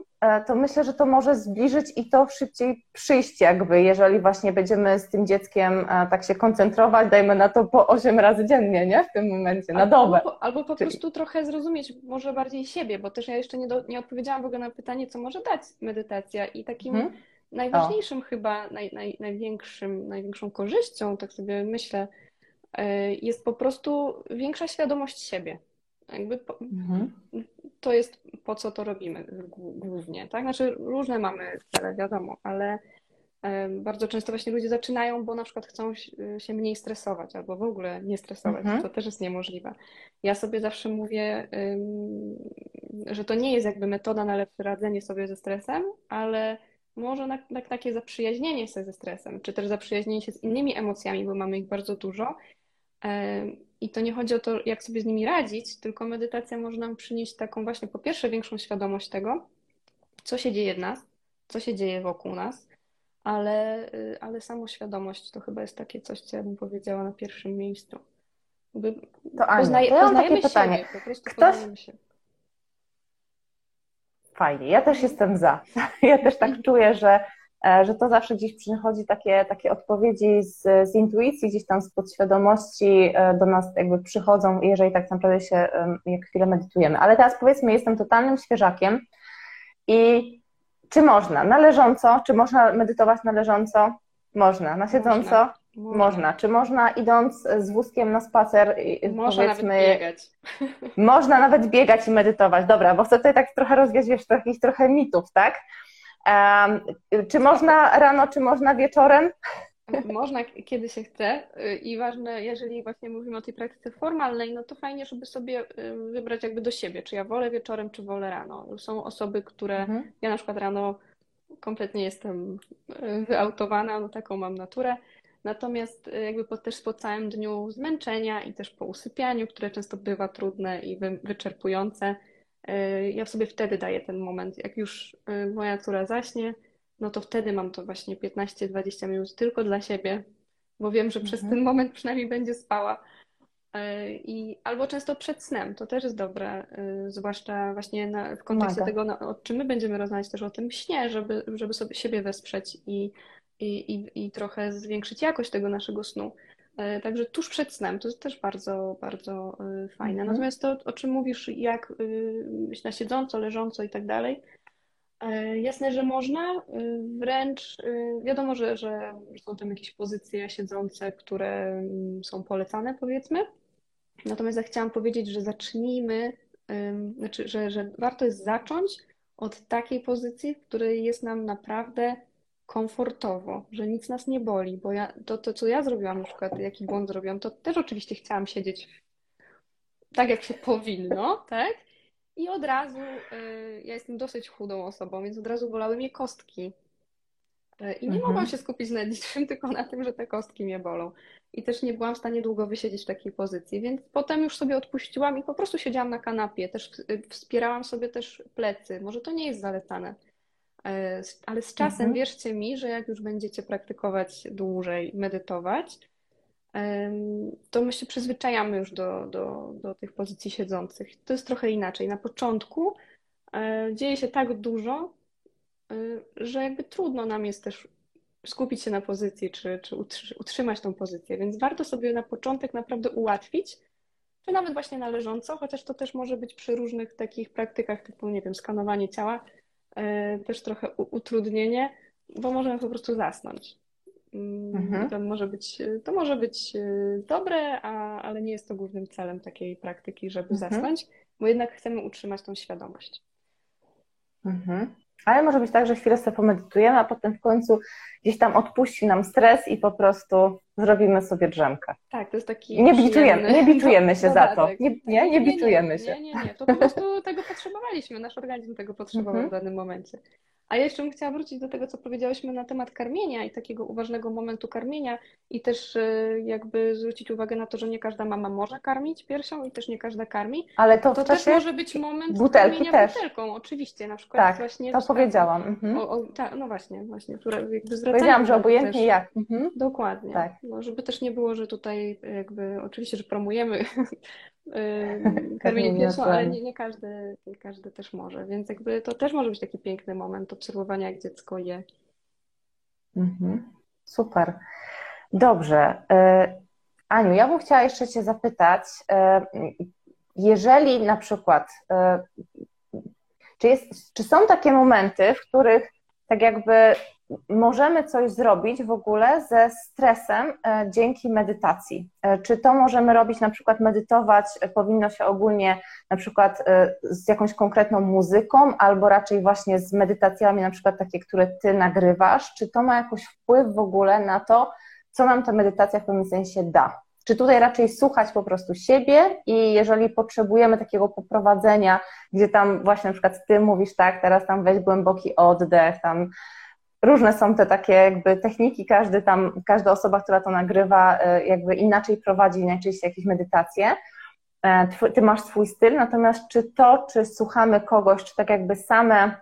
A: to myślę, że to może zbliżyć i to szybciej przyjść jakby, jeżeli właśnie będziemy z tym dzieckiem e, tak się koncentrować, dajmy na to po 8 razy dziennie, nie? W tym momencie, na dobę.
B: Albo, albo po Czyli... prostu trochę zrozumieć może bardziej siebie, bo też ja jeszcze nie, do, nie odpowiedziałam w ogóle na pytanie, co może dać medytacja i takim hmm? najważniejszym o. chyba, naj, naj, największym, największą korzyścią, tak sobie myślę, e, jest po prostu większa świadomość siebie. Jakby po, mhm. To jest po co to robimy głównie, tak? Znaczy różne mamy cele, wiadomo, ale bardzo często właśnie ludzie zaczynają, bo na przykład chcą się mniej stresować albo w ogóle nie stresować, mhm. to też jest niemożliwe. Ja sobie zawsze mówię, że to nie jest jakby metoda na lepsze radzenie sobie ze stresem, ale może na, na takie zaprzyjaźnienie się ze stresem, czy też zaprzyjaźnienie się z innymi emocjami, bo mamy ich bardzo dużo i to nie chodzi o to, jak sobie z nimi radzić, tylko medytacja może nam przynieść taką właśnie, po pierwsze, większą świadomość tego, co się dzieje w nas, co się dzieje wokół nas, ale, y, ale samoświadomość to chyba jest takie coś, co ja bym powiedziała na pierwszym miejscu.
A: Jakby to Ania, poznaje, to ja mam takie siebie, pytanie. Po prostu Ktoś... się. Fajnie, ja też jestem za. Ja też tak czuję, że że to zawsze gdzieś przychodzi takie, takie odpowiedzi z, z intuicji, gdzieś tam z podświadomości e, do nas jakby przychodzą, jeżeli tak naprawdę się jak chwilę medytujemy. Ale teraz powiedzmy, jestem totalnym świeżakiem i czy można na leżąco, czy można medytować na leżąco? Można. Na siedząco? Można. Można. można. Czy można idąc z wózkiem na spacer,
B: można powiedzmy. Nawet biegać.
A: Można nawet biegać i medytować. Dobra, bo chcę tutaj tak trochę rozwiać wiesz, takich trochę mitów, tak? Czy można rano, czy można wieczorem?
B: Można, kiedy się chce i ważne, jeżeli właśnie mówimy o tej praktyce formalnej, no to fajnie, żeby sobie y, wybrać jakby do siebie, czy ja wolę wieczorem, czy wolę rano. Są osoby, które, mhm. ja na przykład rano kompletnie jestem y, wyautowana, no taką mam naturę, natomiast y, jakby po, też po całym dniu zmęczenia i też po usypianiu, które często bywa trudne i wyczerpujące, E, ja sobie wtedy daję ten moment. Jak już e, moja córa zaśnie, no to wtedy mam to właśnie 15-20 minut tylko dla siebie, bo wiem, że mhm. przez ten moment przynajmniej będzie spała. E, I, albo często przed snem, to też jest dobre, zwłaszcza właśnie na, w kontekście tego, no, o czym my będziemy rozmawiać też o tym śnie, żeby, żeby sobie siebie wesprzeć i, i, i, i trochę zwiększyć jakość tego naszego snu. E, także tuż przed snem to jest też bardzo, bardzo e, fajne. Mhm. Natomiast to, o czym mówisz, jak y, na siedząco, leżąco i tak dalej, Jasne, że można. Wręcz wiadomo, że, że są tam jakieś pozycje siedzące, które mm, są polecane, powiedzmy. Natomiast ja chciałam powiedzieć, że zacznijmy, znaczy, że, że warto jest zacząć od takiej pozycji, w której jest nam naprawdę komfortowo, że nic nas nie boli, bo ja, to, to, co ja zrobiłam na przykład, jaki błąd zrobiłam, to też oczywiście chciałam siedzieć tak, jak się powinno, tak? I od razu, y, ja jestem dosyć chudą osobą, więc od razu bolały mnie kostki. Y, I nie mhm. mogłam się skupić na niczym, tylko na tym, że te kostki mnie bolą. I też nie byłam w stanie długo wysiedzieć w takiej pozycji, więc potem już sobie odpuściłam i po prostu siedziałam na kanapie. Też y, wspierałam sobie też plecy. Może to nie jest zalecane, ale z czasem mhm. wierzcie mi, że jak już będziecie praktykować dłużej, medytować, to my się przyzwyczajamy już do, do, do tych pozycji siedzących. To jest trochę inaczej. Na początku e, dzieje się tak dużo, e, że jakby trudno nam jest też skupić się na pozycji, czy, czy utrzymać tą pozycję, więc warto sobie na początek naprawdę ułatwić, czy nawet właśnie należąco, chociaż to też może być przy różnych takich praktykach, typu, nie wiem, skanowanie ciała, e, też trochę utrudnienie, bo możemy po prostu zasnąć. Mhm. To może być, to może być e, dobre, a, ale nie jest to głównym celem takiej praktyki, żeby mhm. zasnąć, bo jednak chcemy utrzymać tą świadomość.
A: Mhm. Ale może być tak, że chwilę sobie pomedytujemy, a potem w końcu gdzieś tam odpuści nam stres i po prostu zrobimy sobie drzemkę.
B: Tak, to jest taki.
A: Nie bitujemy, nie bitujemy się za to. Nie, nie, nie bitujemy się.
B: Nie, nie, nie. To po prostu tego potrzebowaliśmy. Nasz organizm tego potrzebował w danym momencie. A ja jeszcze bym chciała wrócić do tego, co powiedziałyśmy na temat karmienia i takiego uważnego momentu karmienia i też e, jakby zwrócić uwagę na to, że nie każda mama może karmić piersią i też nie każda karmi.
A: Ale to,
B: to też może być moment
A: butelki karmienia też.
B: butelką, oczywiście, na przykład
A: tak,
B: właśnie.
A: to powiedziałam. Mhm.
B: O, o, ta, no właśnie, właśnie, które jakby
A: Powiedziałam, że obojętnie też, jak. Mhm.
B: Dokładnie. Tak. No, żeby też nie było, że tutaj jakby, oczywiście, że promujemy karmienie piersią, ale nie, nie, każdy, nie każdy też może, więc jakby to też może być taki piękny moment obserwowania, jak dziecko je.
A: Mhm. Super. Dobrze. E, Aniu, ja bym chciała jeszcze Cię zapytać, e, jeżeli na przykład, e, czy, jest, czy są takie momenty, w których tak jakby możemy coś zrobić w ogóle ze stresem e, dzięki medytacji. E, czy to możemy robić, na przykład medytować e, powinno się ogólnie na przykład z jakąś konkretną muzyką, albo raczej właśnie z medytacjami, na przykład takie, które ty nagrywasz. Czy to ma jakiś wpływ w ogóle na to, co nam ta medytacja w pewnym sensie da? Czy tutaj raczej słuchać po prostu siebie i jeżeli potrzebujemy takiego poprowadzenia, gdzie tam właśnie na przykład ty mówisz tak, teraz tam weź głęboki oddech, tam różne są te takie jakby techniki, każdy tam, każda osoba, która to nagrywa, e, jakby inaczej prowadzi najczęściej jakieś medytacje. E, ty masz swój styl, natomiast czy to, czy słuchamy kogoś, czy tak jakby same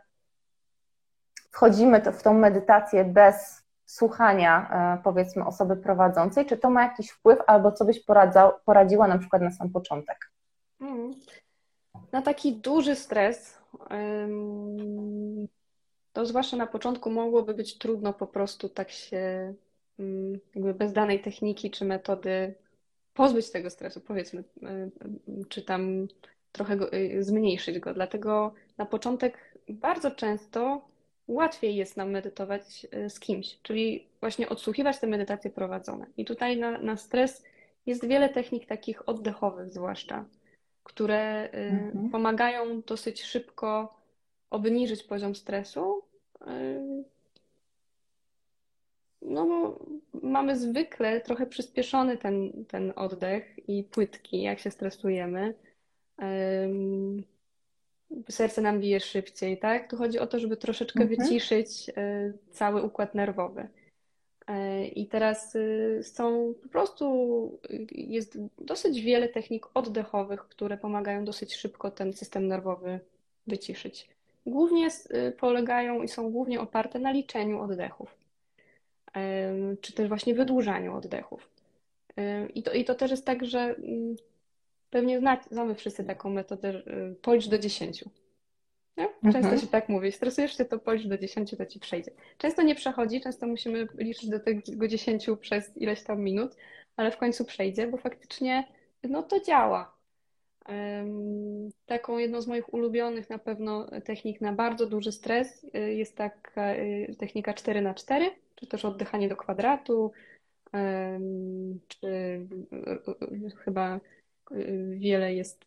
A: wchodzimy w tą medytację bez słuchania, e, powiedzmy, osoby prowadzącej, czy to ma jakiś wpływ, albo co byś poradzał, poradziła na przykład na sam początek? Hmm.
B: Na taki duży stres to zwłaszcza na początku mogłoby być trudno po prostu tak się mm, jakby bez danej techniki czy metody pozbyć tego stresu, powiedzmy, y, y, czy tam trochę go, y, zmniejszyć go. Dlatego na początek bardzo często łatwiej jest nam medytować z kimś, czyli właśnie odsłuchiwać te medytacje prowadzone. I tutaj na, na stres jest wiele technik takich oddechowych zwłaszcza, które mhm. pomagają dosyć szybko obniżyć poziom stresu no bo mamy zwykle trochę przyspieszony ten, ten oddech i płytki, jak się stresujemy. Serce nam bije szybciej, tak? Tu chodzi o to, żeby troszeczkę mhm. wyciszyć e, cały układ nerwowy. I teraz są po prostu, jest dosyć wiele technik oddechowych, które pomagają dosyć szybko ten system nerwowy wyciszyć głównie y, polegają i są głównie oparte na liczeniu oddechów, czy też właśnie wydłużaniu oddechów. I to, i to też jest tak, że mm, pewnie znamy wszyscy taką metodę, y, policz do 10. Nie? Często mhm. się tak mówi, stresujesz się, to policz do 10, to ci przejdzie. Często nie przechodzi, często musimy liczyć do tego 10 przez ileś tam minut, ale w końcu przejdzie, bo faktycznie no to działa. Taką jedną z moich ulubionych na pewno technik na bardzo duży stres y, jest taka y, technika 4 na 4 czy też oddychanie do kwadratu, czy y, chyba wiele jest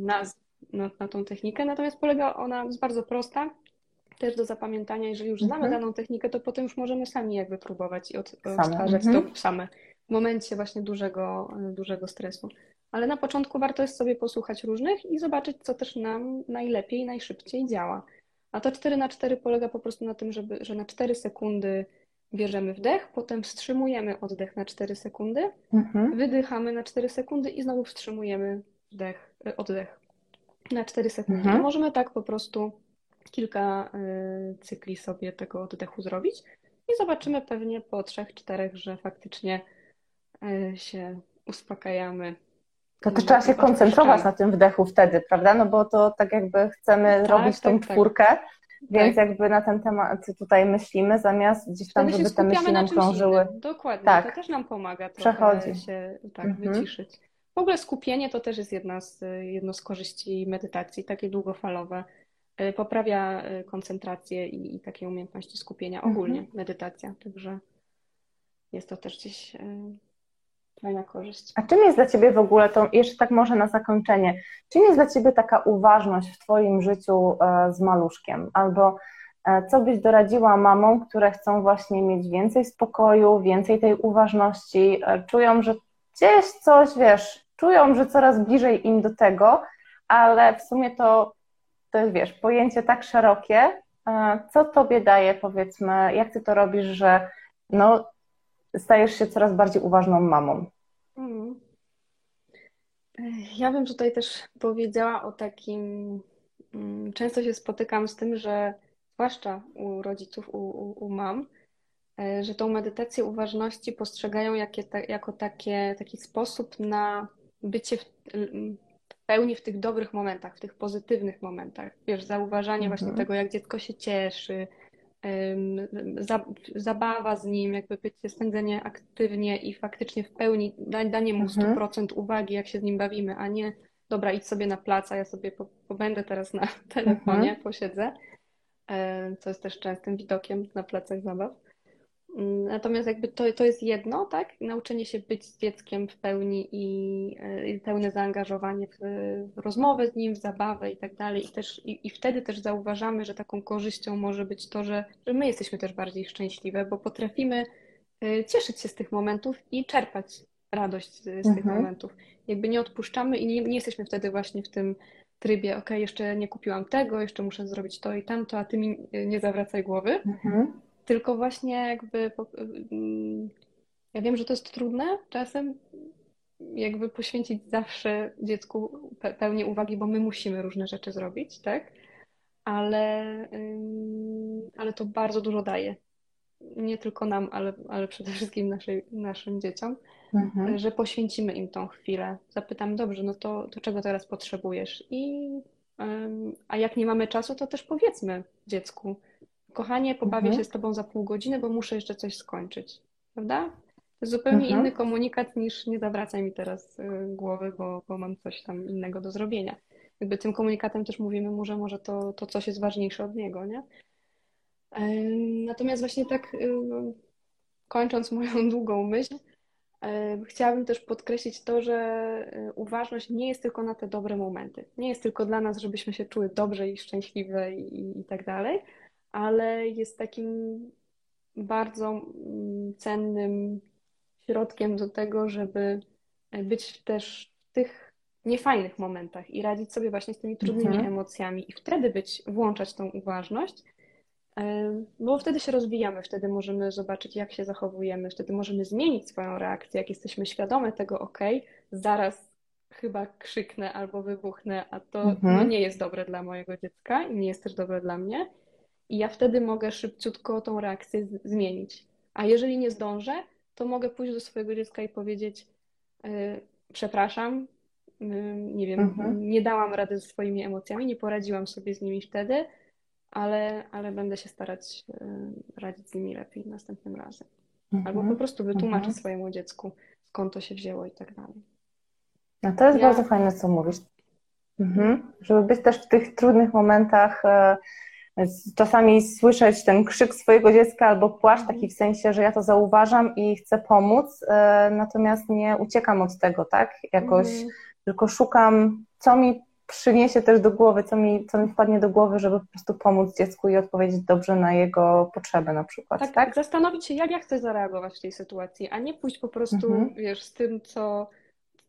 B: nazw na, na tą technikę, natomiast polega ona, jest bardzo prosta, też do zapamiętania, jeżeli już znamy mhm. daną technikę, to potem już możemy sami jakby próbować i od, odtwarzać mhm. to same w momencie właśnie dużego, dużego stresu. Ale na początku warto jest sobie posłuchać różnych i zobaczyć, co też nam najlepiej, najszybciej działa. A to 4 na 4 polega po prostu na tym, żeby, że na 4 sekundy bierzemy wdech, potem wstrzymujemy oddech na 4 sekundy, mhm. wydychamy na 4 sekundy i znowu wstrzymujemy wdech, e, oddech na 4 sekundy. Mhm. możemy tak po prostu kilka y, cykli sobie tego oddechu zrobić i zobaczymy pewnie po trzech, czterech, że faktycznie y, się uspokajamy.
C: To też trzeba się koncentrować na tym wdechu wtedy, prawda? No bo to tak jakby chcemy tak, robić tą tak, tak. czwórkę, tak. więc jakby na ten temat tutaj myślimy, zamiast gdzieś tam, żeby te myśli nam krążyły.
B: Dokładnie, tak. to też nam pomaga Przechodzi. się tak, mhm. wyciszyć. W ogóle skupienie to też jest jedna z, jedno z korzyści medytacji, takie długofalowe. E, poprawia e, koncentrację i, i takie umiejętności skupienia ogólnie, mhm. medytacja. Także jest to też gdzieś e, fajna korzyść.
C: A czym jest dla Ciebie w ogóle to, jeszcze tak może na zakończenie, czym jest dla Ciebie taka uważność w Twoim życiu z maluszkiem? Albo co byś doradziła mamom, które chcą właśnie mieć więcej spokoju, więcej tej uważności, czują, że gdzieś coś, wiesz, czują, że coraz bliżej im do tego, ale w sumie to, to jest, wiesz, pojęcie tak szerokie. E, co tobie daje, powiedzmy, jak ty to robisz, że no, stajesz się coraz bardziej uważną mamą? Mm.
B: Ja bym tutaj też powiedziała o takim. Mm, często się spotykam z tym, że zwłaszcza u rodziców, u, u, u mam, e, że tą medytację uważności postrzegają jakie, jako takie, taki sposób na bycie w, w pełni w tych dobrych momentach, w tych pozytywnych momentach. Wiesz, zauważanie mhm. właśnie tego, jak dziecko się cieszy, zabawa z nim, jakby bycie, spędzenie aktywnie i faktycznie w pełni, danie mu 100% mhm. uwagi, jak się z nim bawimy, a nie dobra, idź sobie na plac, a ja sobie pobędę teraz na telefonie, mhm. posiedzę, co jest też częstym widokiem na placach zabaw. Natomiast jakby to, to jest jedno, tak? Nauczenie się być z dzieckiem w pełni i, i pełne zaangażowanie w, w, rozmowę z nim, w zabawę i tak dalej. I, też, i, I wtedy też zauważamy, że taką korzyścią może być to, że, że my jesteśmy też bardziej szczęśliwe, bo potrafimy y, cieszyć się z tych momentów i czerpać radość z, z mhm. tych momentów. Jakby nie odpuszczamy i nie, nie jesteśmy wtedy właśnie w tym trybie, ok, jeszcze nie kupiłam tego, jeszcze muszę zrobić to i tamto, a ty mi nie zawracaj głowy. Mhm tylko właśnie jakby mm, ja wiem, że to jest trudne czasem, jakby poświęcić zawsze dziecku pełnię uwagi, bo my musimy różne rzeczy zrobić, tak? Ale, ale to bardzo dużo daje. Nie tylko nam, ale, ale przede wszystkim naszej, naszym dzieciom, mhm. że poświęcimy im tą chwilę. Zapytam, dobrze, no to, to czego teraz potrzebujesz? I, a jak nie mamy czasu, to też powiedzmy dziecku, kochanie, pobawię mhm. się z tobą za pół godziny, bo muszę jeszcze coś skończyć. Prawda? To jest zupełnie mhm. inny komunikat niż nie zawracaj mi teraz y, głowy, bo, bo mam coś tam innego do zrobienia. Jakby tym komunikatem też mówimy mu, że może to, to coś jest ważniejsze od niego, nie? Natomiast właśnie tak y, kończąc moją długą myśl, chciałabym też podkreślić to, że y, uważność nie jest tylko na te dobre momenty. Nie jest tylko dla nas, żebyśmy się czuły dobrze i szczęśliwe i, i tak dalej, ale jest takim bardzo mm, cennym środkiem do tego, żeby być też w tych niefajnych momentach i radzić sobie właśnie z tymi trudnymi mhm. emocjami i wtedy być, włączać tą uważność, bo wtedy się rozwijamy, wtedy możemy zobaczyć, jak się zachowujemy, wtedy możemy zmienić swoją reakcję, jak jesteśmy świadome tego, ok, zaraz chyba krzyknę albo wybuchnę, a to mhm. no, nie jest dobre dla mojego dziecka i nie jest też dobre dla mnie. I ja wtedy mogę szybciutko tą reakcję zmienić. A jeżeli nie zdążę, to mogę pójść do swojego dziecka i powiedzieć: yy, Przepraszam, yy, nie wiem, mhm. nie dałam rady ze swoimi emocjami, nie poradziłam sobie z nimi wtedy, ale, ale będę się starać yy, radzić z nimi lepiej następnym razem. Mhm. Albo po prostu wytłumaczę mhm. swojemu dziecku, skąd to się wzięło i tak dalej.
A: No to jest ja... bardzo fajne, co mówisz. Mhm. Żeby być też w tych trudnych momentach, e, czasami słyszeć ten krzyk swojego dziecka albo płaszcz, taki w sensie, że ja to zauważam i chcę pomóc, e, natomiast nie uciekam od tego, tak? Jakoś, mhm. tylko szukam, co mi przyniesie też do głowy, co mi, co mi wpadnie do głowy, żeby po prostu pomóc dziecku i odpowiedzieć dobrze na jego potrzeby na przykład. Tak, tak?
B: zastanowić się, jak ja chcę zareagować w tej sytuacji, a nie pójść po prostu, mhm. wiesz, z tym, co,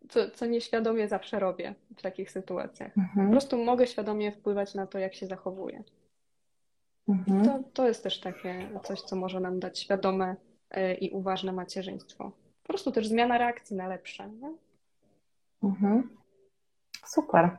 B: co, co nieświadomie zawsze robię w takich sytuacjach. Mhm. Po prostu mogę świadomie wpływać na to, jak się zachowuję. Mhm. To, to jest też takie coś, co może nam dać świadome e, i uważne macierzyństwo. Po prostu też zmiana reakcji na lepsze. Nie?
A: Mhm. Super.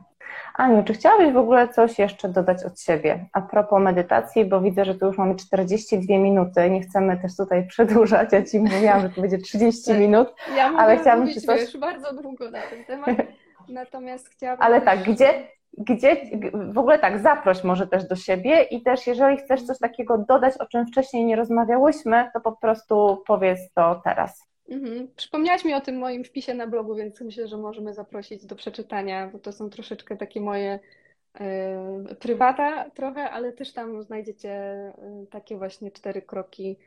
A: Aniu, czy chciałabyś w ogóle coś jeszcze dodać od siebie a propos medytacji, bo widzę, że tu już mamy 42 minuty, nie chcemy też tutaj przedłużać, ja Ci mówiłam, że to będzie 30 tak. minut,
B: ja ale chciałabym mówić, Ci coś... Wiesz, bardzo długo na ten temat, natomiast chciałabym...
A: Ale tak, gdzie, gdzie, w ogóle tak, zaproś może też do siebie i też jeżeli chcesz coś takiego dodać, o czym wcześniej nie rozmawiałyśmy, to po prostu powiedz to teraz.
B: Mhm. Przypomniałaś mi o tym moim wpisie na blogu, więc myślę, że możemy zaprosić do przeczytania, bo to są troszeczkę takie moje y, prywata trochę, ale też tam znajdziecie y, takie właśnie cztery kroki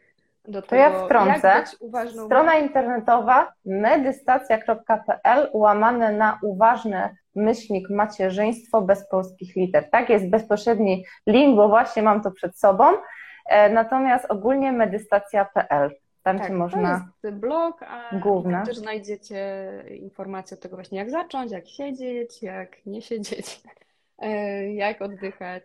B: do to tego,
A: ja wtrącę. jak być uważną. Strona internetowa medystacja.pl łamane na uważne myślnik macierzyństwo bez polskich liter. Tak, jest bezpośredni link, bo właśnie mam to przed sobą. E, natomiast ogólnie medystacja.pl. Tam
B: tak,
A: można.
B: To jest blog, a główne. też znajdziecie informacje o tego właśnie, jak zacząć, jak siedzieć, jak nie siedzieć, jak oddychać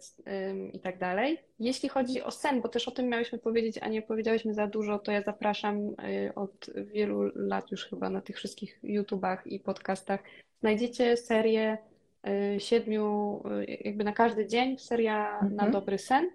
B: i tak dalej. Jeśli chodzi o sen, bo też o tym miałyśmy powiedzieć, a nie powiedziałyśmy za dużo, to ja zapraszam e, od wielu lat już chyba na tych wszystkich YouTubach i podcastach. Znajdziecie serię e, siedmiu, jakby na każdy dzień, seria mhm. na dobry sen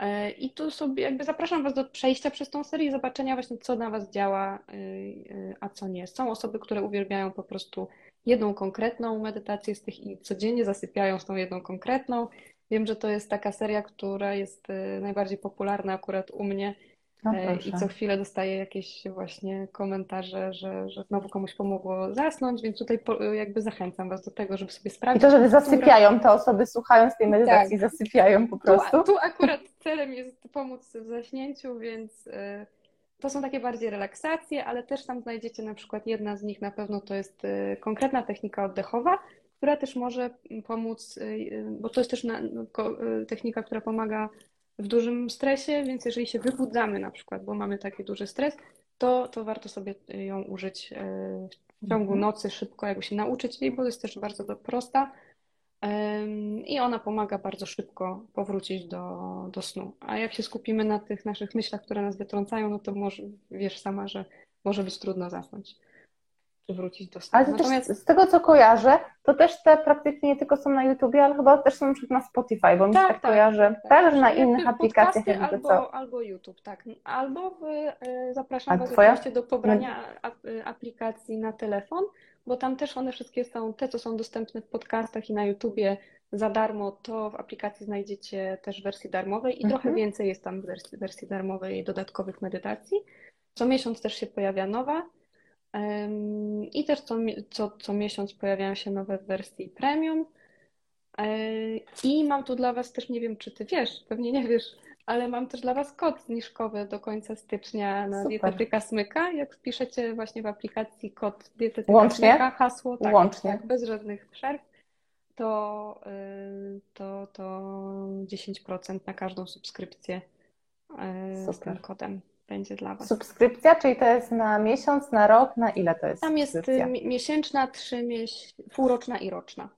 B: E, I tu sobie jakby zapraszam Was do przejścia przez tą serię i zobaczenia właśnie, co na Was działa, e, e, a co nie. Są osoby, które uwielbiają po prostu jedną konkretną medytację z tych i codziennie zasypiają z tą jedną konkretną. Wiem, że to jest taka seria, która jest najbardziej popularna akurat u mnie no, I co chwilę dostaję jakieś właśnie komentarze, że, że znowu komuś pomogło zasnąć, więc tutaj po, jakby zachęcam Was do tego, żeby sobie sprawdzić.
A: I to, żeby zasypiają, te osoby słuchając tej medytacji, tak. zasypiają po prostu.
B: Tu, tu akurat celem jest pomóc w zaśnięciu, więc y, to są takie bardziej relaksacje, ale też tam znajdziecie na przykład jedna z nich na pewno to jest y, konkretna technika oddechowa, która też może pomóc, y, bo to jest też na, no, technika, która pomaga w dużym stresie, więc jeżeli się wybudzamy na przykład, bo mamy taki duży stres, to, to warto sobie ją użyć w ciągu mhm. nocy szybko, jakby się nauczyć jej, bo jest też bardzo prosta i ona pomaga bardzo szybko powrócić do, do snu. A jak się skupimy na tych naszych myślach, które nas wytrącają, no to może, wiesz sama, że może być trudno zasnąć wrócić do stanu.
A: Ale Natomiast... z tego, co kojarzę, to też te praktyki nie tylko są na YouTubie, ale chyba też są na Spotify, bo mi tak, się tak, tak kojarzy. Tak, tak. Też na innych aplikacjach.
B: Albo, co. albo YouTube, tak. Albo w, y, zapraszam Was oczywiście do pobrania y, aplikacji na telefon, bo tam też one wszystkie są, te co są dostępne w podcastach i na YouTubie za darmo, to w aplikacji znajdziecie też wersji darmowej i mhm. trochę więcej jest tam wersji, wersji darmowej dodatkowych medytacji. Co miesiąc też się pojawia nowa. I też co, co, co miesiąc pojawiają się nowe wersje premium. E, I mam tu dla Was też, nie wiem czy Ty wiesz, pewnie nie wiesz, ale mam też dla Was kod zniżkowy do końca stycznia na Super. dietetyka smyka. Jak wpiszecie właśnie w aplikacji kod dietetyka Łącznie? smyka, hasło, tak, Łącznie. tak, bez żadnych przerw, to, y, to, to 10% na każdą subskrypcję Super. z tym kodem będzie dla Was.
A: Subskrypcja, czyli to jest na miesiąc, na rok, na ile to jest?
B: Tam jest y, miesięczna, trzy półroczna i roczna.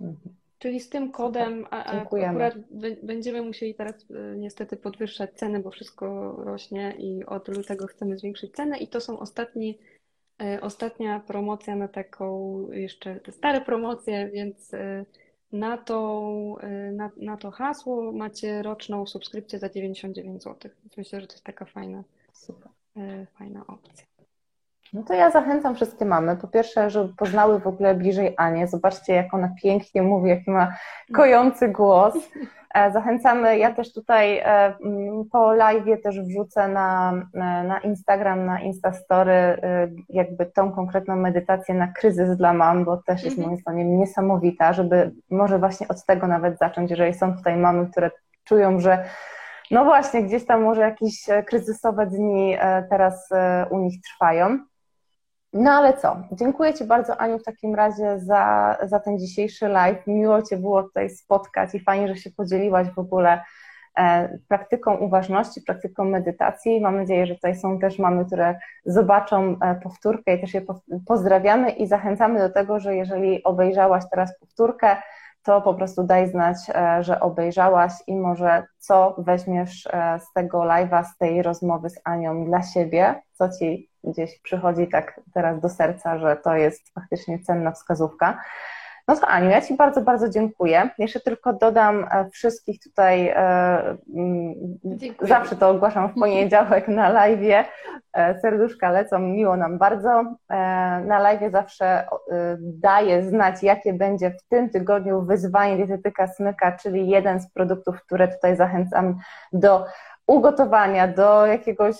B: Mhm. Czyli z tym kodem akurat będziemy musieli teraz y, niestety podwyższać ceny, bo wszystko rośnie i od lutego chcemy zwiększyć cenę i to są ostatni, y, ostatnia promocja na taką jeszcze te stare promocje, więc na to, y, na, na to hasło macie roczną subskrypcję za 99 zł. Więc myślę, że to jest taka fajna, Super. Y, fajna opcja.
A: No to ja zachęcam wszystkie mamy. Po pierwsze, żeby poznały w ogóle bliżej Anię. Zobaczcie, jak ona pięknie mówi, jaki ma kojący głos. E, zachęcamy, ja też tutaj e, mm, po live też wrzucę na, e, na Instagram, na Instastory jakby tą konkretną medytację na kryzys dla mam, bo też jest mhm. moim zdaniem niesamowita, żeby może właśnie od tego nawet zacząć, jeżeli są tutaj mamy, które czują, że no właśnie, gdzieś tam może jakieś kryzysowe dni teraz u nich trwają. No ale co? Dziękuję Ci bardzo, Aniu, w takim razie za, za ten dzisiejszy live. Miło Cię było tutaj spotkać i fajnie, że się podzieliłaś w ogóle e, praktyką uważności, praktyką medytacji. Mam nadzieję, że tutaj są też mamy, które zobaczą e, powtórkę i też je pozdrawiamy i zachęcamy do tego, że jeżeli obejrzałaś teraz powtórkę, to po prostu daj znać, e, że obejrzałaś i może co weźmiesz e, z tego live'a, z tej rozmowy z Anią dla siebie, co Ci gdzieś przychodzi tak teraz do serca, że to jest faktycznie cenna wskazówka. No to Aniu, ja Ci bardzo, bardzo dziękuję. Jeszcze tylko dodam e, wszystkich tutaj, e, mm, dziękuję. zawsze to ogłaszam w poniedziałek na live. E, serduszka lecą, miło nam bardzo. Na live zawsze daję znać, jakie będzie w tym tygodniu wyzwanie dietetyka smyka, czyli jeden z produktów, które tutaj zachęcam do ugotowania, do jakiegoś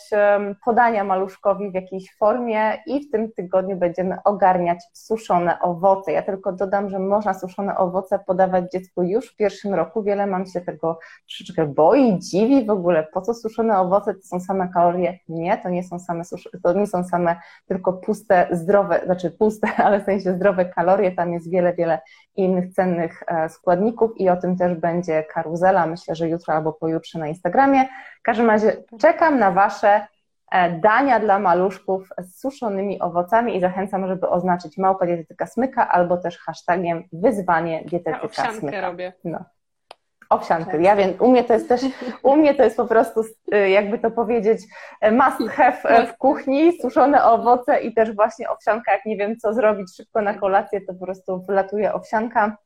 A: podania maluszkowi w jakiejś formie i w tym tygodniu będziemy ogarniać suszone owoce. Ja tylko dodam, że można suszone owoce podawać dziecku już w pierwszym roku. Wiele mam się tego troszeczkę boi, dziwi w ogóle, po co suszone owoce, to są same kalorie. Nie, to nie są same, to nie są same tylko puste, zdrowe, znaczy puste, ale w sensie zdrowe kalorie, tam jest wiele, wiele innych cennych e, składników i o tym też będzie karuzela, myślę, że jutro albo pojutrze na Instagramie. W każdym razie czekam na Wasze e, dania dla maluszków z suszonymi owocami i zachęcam, żeby oznaczyć małpa dietetyka smyka albo też hashtagiem wyzwanie dietetyka ja smyka.
B: robię. No.
A: Owsiankę. Tak. Ja wiem, u mnie to jest też, u mnie to jest po prostu, y, jakby to powiedzieć, e, must have w kuchni, suszone owoce i też właśnie owsianka, jak nie wiem co zrobić szybko na kolację, to po prostu wylatuje owsianka.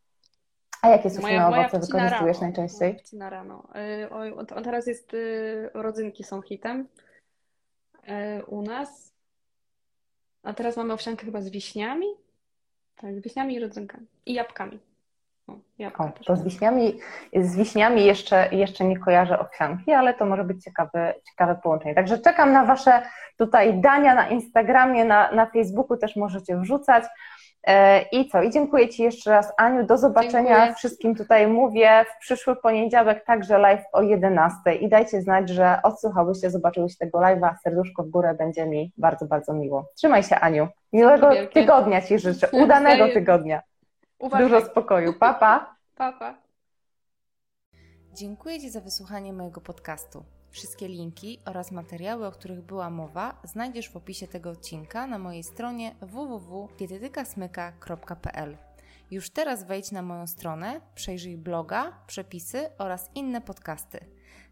A: A jakie suszone moja, moja owoce wykorzystujesz rano. najczęściej?
B: Na rano. Y, on teraz jest, y, rodzynki są hitem u nas. A teraz mamy owsiankę chyba z wiśniami. Tak, z wiśniami i rodzynkami. I jabłkami.
A: O, to z wiśniami, z wiśniami jeszcze, jeszcze nie kojarzę owsianki, ale to może być ciekawe, ciekawe połączenie. Także czekam na Wasze tutaj dania na Instagramie, na, na Facebooku też możecie wrzucać. E, I co? I dziękuję Ci jeszcze raz, Aniu. Do zobaczenia. Dziękuję. Wszystkim tutaj mówię w przyszły poniedziałek, także live o 11. I dajcie znać, że odsłuchałyście, zobaczyłyście tego live'a. Serduszko w górę będzie mi bardzo, bardzo miło. Trzymaj się, Aniu. Miłego tygodnia Ci życzę. Udanego tygodnia. Uważaj. Dużo spokoju. Papa.
B: Papa.
D: Dziękuję Ci za wysłuchanie mojego podcastu. Wszystkie linki oraz materiały, o których była mowa, znajdziesz w opisie tego odcinka na mojej stronie www.dietetykasmyka.pl. Już teraz wejdź na moją stronę, przejrzyj bloga, przepisy oraz inne podcasty.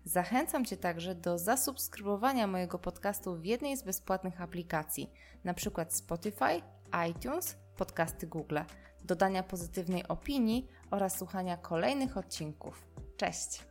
D: Zachęcam Cię także do zasubskrybowania mojego podcastu w jednej z bezpłatnych aplikacji, np. Spotify, iTunes, podcasty Google dodania pozytywnej opinii oraz słuchania kolejnych odcinków. Cześć!